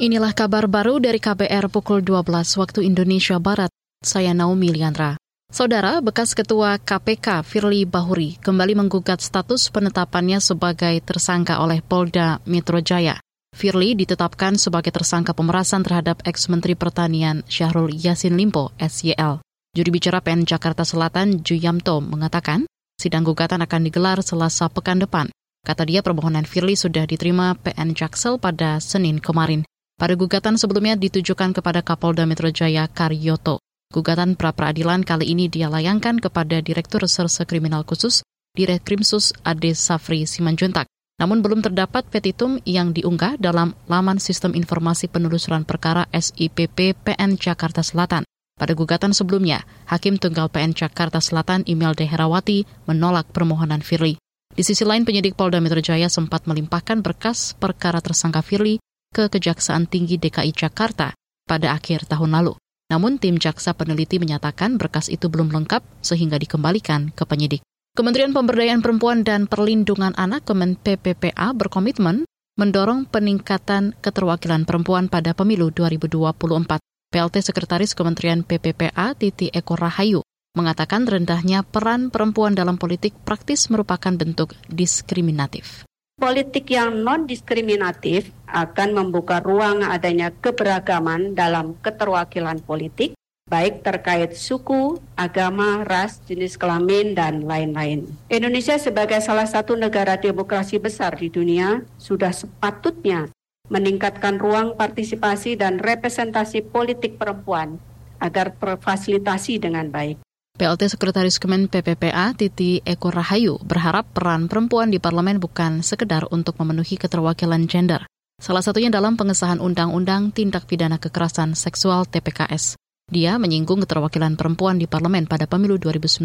Inilah kabar baru dari KBR pukul 12 waktu Indonesia Barat. Saya Naomi Liandra. Saudara, bekas Ketua KPK Firly Bahuri kembali menggugat status penetapannya sebagai tersangka oleh Polda Metro Jaya. Firly ditetapkan sebagai tersangka pemerasan terhadap ex-Menteri Pertanian Syahrul Yassin Limpo, SYL. Juri bicara PN Jakarta Selatan, Juyamto, mengatakan sidang gugatan akan digelar selasa pekan depan. Kata dia permohonan Firly sudah diterima PN Jaksel pada Senin kemarin. Pada gugatan sebelumnya ditujukan kepada Kapolda Metro Jaya Karyoto. Gugatan pra-peradilan kali ini dia layangkan kepada Direktur Reserse Kriminal Khusus Direkrimsus Ade Safri Simanjuntak. Namun belum terdapat petitum yang diunggah dalam laman Sistem Informasi Penelusuran Perkara SIPP PN Jakarta Selatan. Pada gugatan sebelumnya, Hakim Tunggal PN Jakarta Selatan Imelda Herawati menolak permohonan Firly. Di sisi lain, penyidik Polda Metro Jaya sempat melimpahkan berkas perkara tersangka Firly ke Kejaksaan Tinggi DKI Jakarta pada akhir tahun lalu. Namun tim jaksa peneliti menyatakan berkas itu belum lengkap sehingga dikembalikan ke penyidik. Kementerian Pemberdayaan Perempuan dan Perlindungan Anak Kemen PPPA berkomitmen mendorong peningkatan keterwakilan perempuan pada pemilu 2024. PLT Sekretaris Kementerian PPPA Titi Eko Rahayu mengatakan rendahnya peran perempuan dalam politik praktis merupakan bentuk diskriminatif. Politik yang non-diskriminatif akan membuka ruang adanya keberagaman dalam keterwakilan politik, baik terkait suku, agama, ras, jenis kelamin, dan lain-lain. Indonesia sebagai salah satu negara demokrasi besar di dunia sudah sepatutnya meningkatkan ruang partisipasi dan representasi politik perempuan agar terfasilitasi dengan baik. PLT Sekretaris Kemen PPPA Titi Eko Rahayu berharap peran perempuan di parlemen bukan sekedar untuk memenuhi keterwakilan gender. Salah satunya dalam pengesahan Undang-Undang Tindak Pidana Kekerasan Seksual TPKS. Dia menyinggung keterwakilan perempuan di parlemen pada pemilu 2019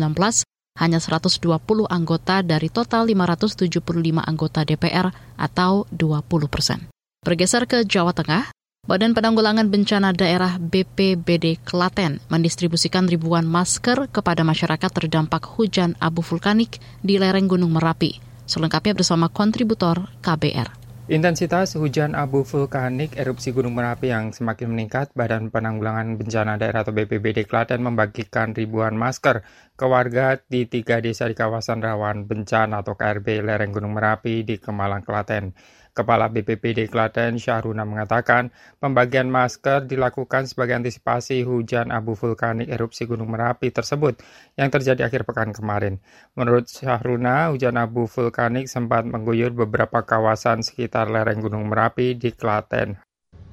hanya 120 anggota dari total 575 anggota DPR atau 20 persen. Bergeser ke Jawa Tengah, Badan Penanggulangan Bencana Daerah BPBD Klaten mendistribusikan ribuan masker kepada masyarakat terdampak hujan abu vulkanik di lereng Gunung Merapi. Selengkapnya bersama kontributor KBR. Intensitas hujan abu vulkanik erupsi Gunung Merapi yang semakin meningkat, Badan Penanggulangan Bencana Daerah atau BPBD Klaten membagikan ribuan masker ke warga di tiga desa di kawasan rawan bencana atau KRB lereng Gunung Merapi di Kemalang, Klaten. Kepala BPPD Klaten Syahruna mengatakan pembagian masker dilakukan sebagai antisipasi hujan abu vulkanik erupsi Gunung Merapi tersebut yang terjadi akhir pekan kemarin. Menurut Syahruna, hujan abu vulkanik sempat mengguyur beberapa kawasan sekitar lereng Gunung Merapi di Klaten.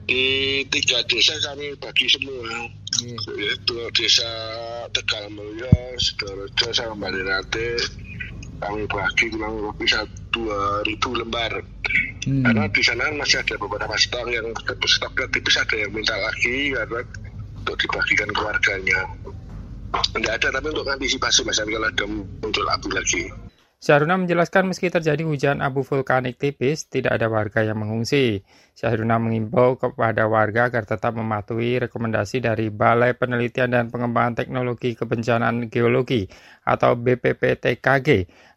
Di tiga desa kami bagi semua, hmm. yaitu desa Tegal Mulyo, Sidoarjo, sama kami bagi kurang lebih dua ribu lembar Hmm. Karena di sana masih ada beberapa stok yang stoknya tipis ada yang minta lagi karena untuk dibagikan keluarganya. Tidak ada tapi untuk antisipasi misalnya kalau ada muncul abu lagi. Syahruna menjelaskan meski terjadi hujan abu vulkanik tipis, tidak ada warga yang mengungsi. Syahruna mengimbau kepada warga agar tetap mematuhi rekomendasi dari Balai Penelitian dan Pengembangan Teknologi Kebencanaan Geologi atau BPPTKG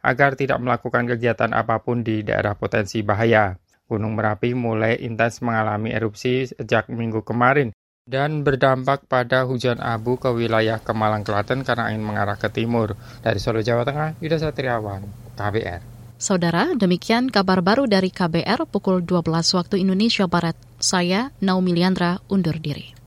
agar tidak melakukan kegiatan apa pun di daerah potensi bahaya. Gunung Merapi mulai intens mengalami erupsi sejak minggu kemarin dan berdampak pada hujan abu ke wilayah Kemalang Klaten karena angin mengarah ke timur. Dari Solo, Jawa Tengah, Yuda Satriawan, KBR. Saudara, demikian kabar baru dari KBR pukul 12 waktu Indonesia Barat. Saya, Naomi Liandra, undur diri.